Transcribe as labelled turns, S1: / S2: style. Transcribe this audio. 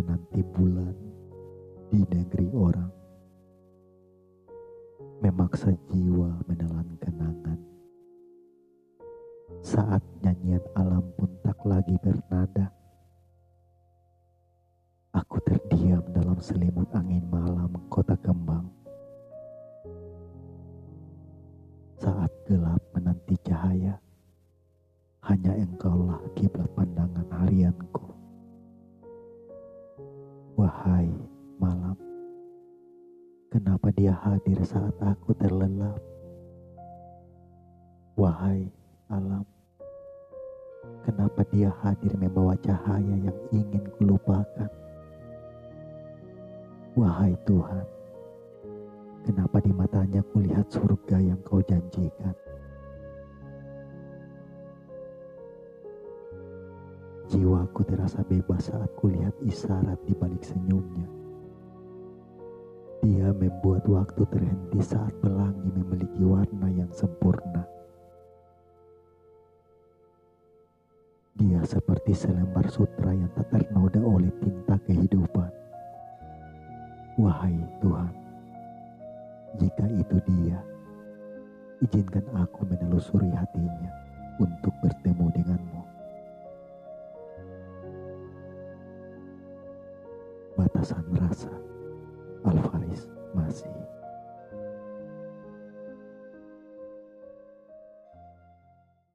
S1: seperti bulan di negeri orang. Memaksa jiwa menelan kenangan. Saat nyanyian alam pun tak lagi bernada. Aku terdiam dalam selimut angin malam kota kembang. Saat gelap menanti cahaya, hanya engkaulah kiblat pandangan harianku. Wahai malam, kenapa dia hadir saat aku terlelap? Wahai alam, kenapa dia hadir membawa cahaya yang ingin kulupakan? Wahai Tuhan, kenapa di matanya kulihat surga yang kau janjikan? Jiwaku terasa bebas saat kulihat isyarat di balik senyumnya. Dia membuat waktu terhenti saat pelangi memiliki warna yang sempurna. Dia seperti selembar sutra yang tak ternoda oleh tinta kehidupan. Wahai Tuhan, jika itu dia, izinkan aku menelusuri hatinya untuk bertemu denganmu. batasan rasa. Alfaris masih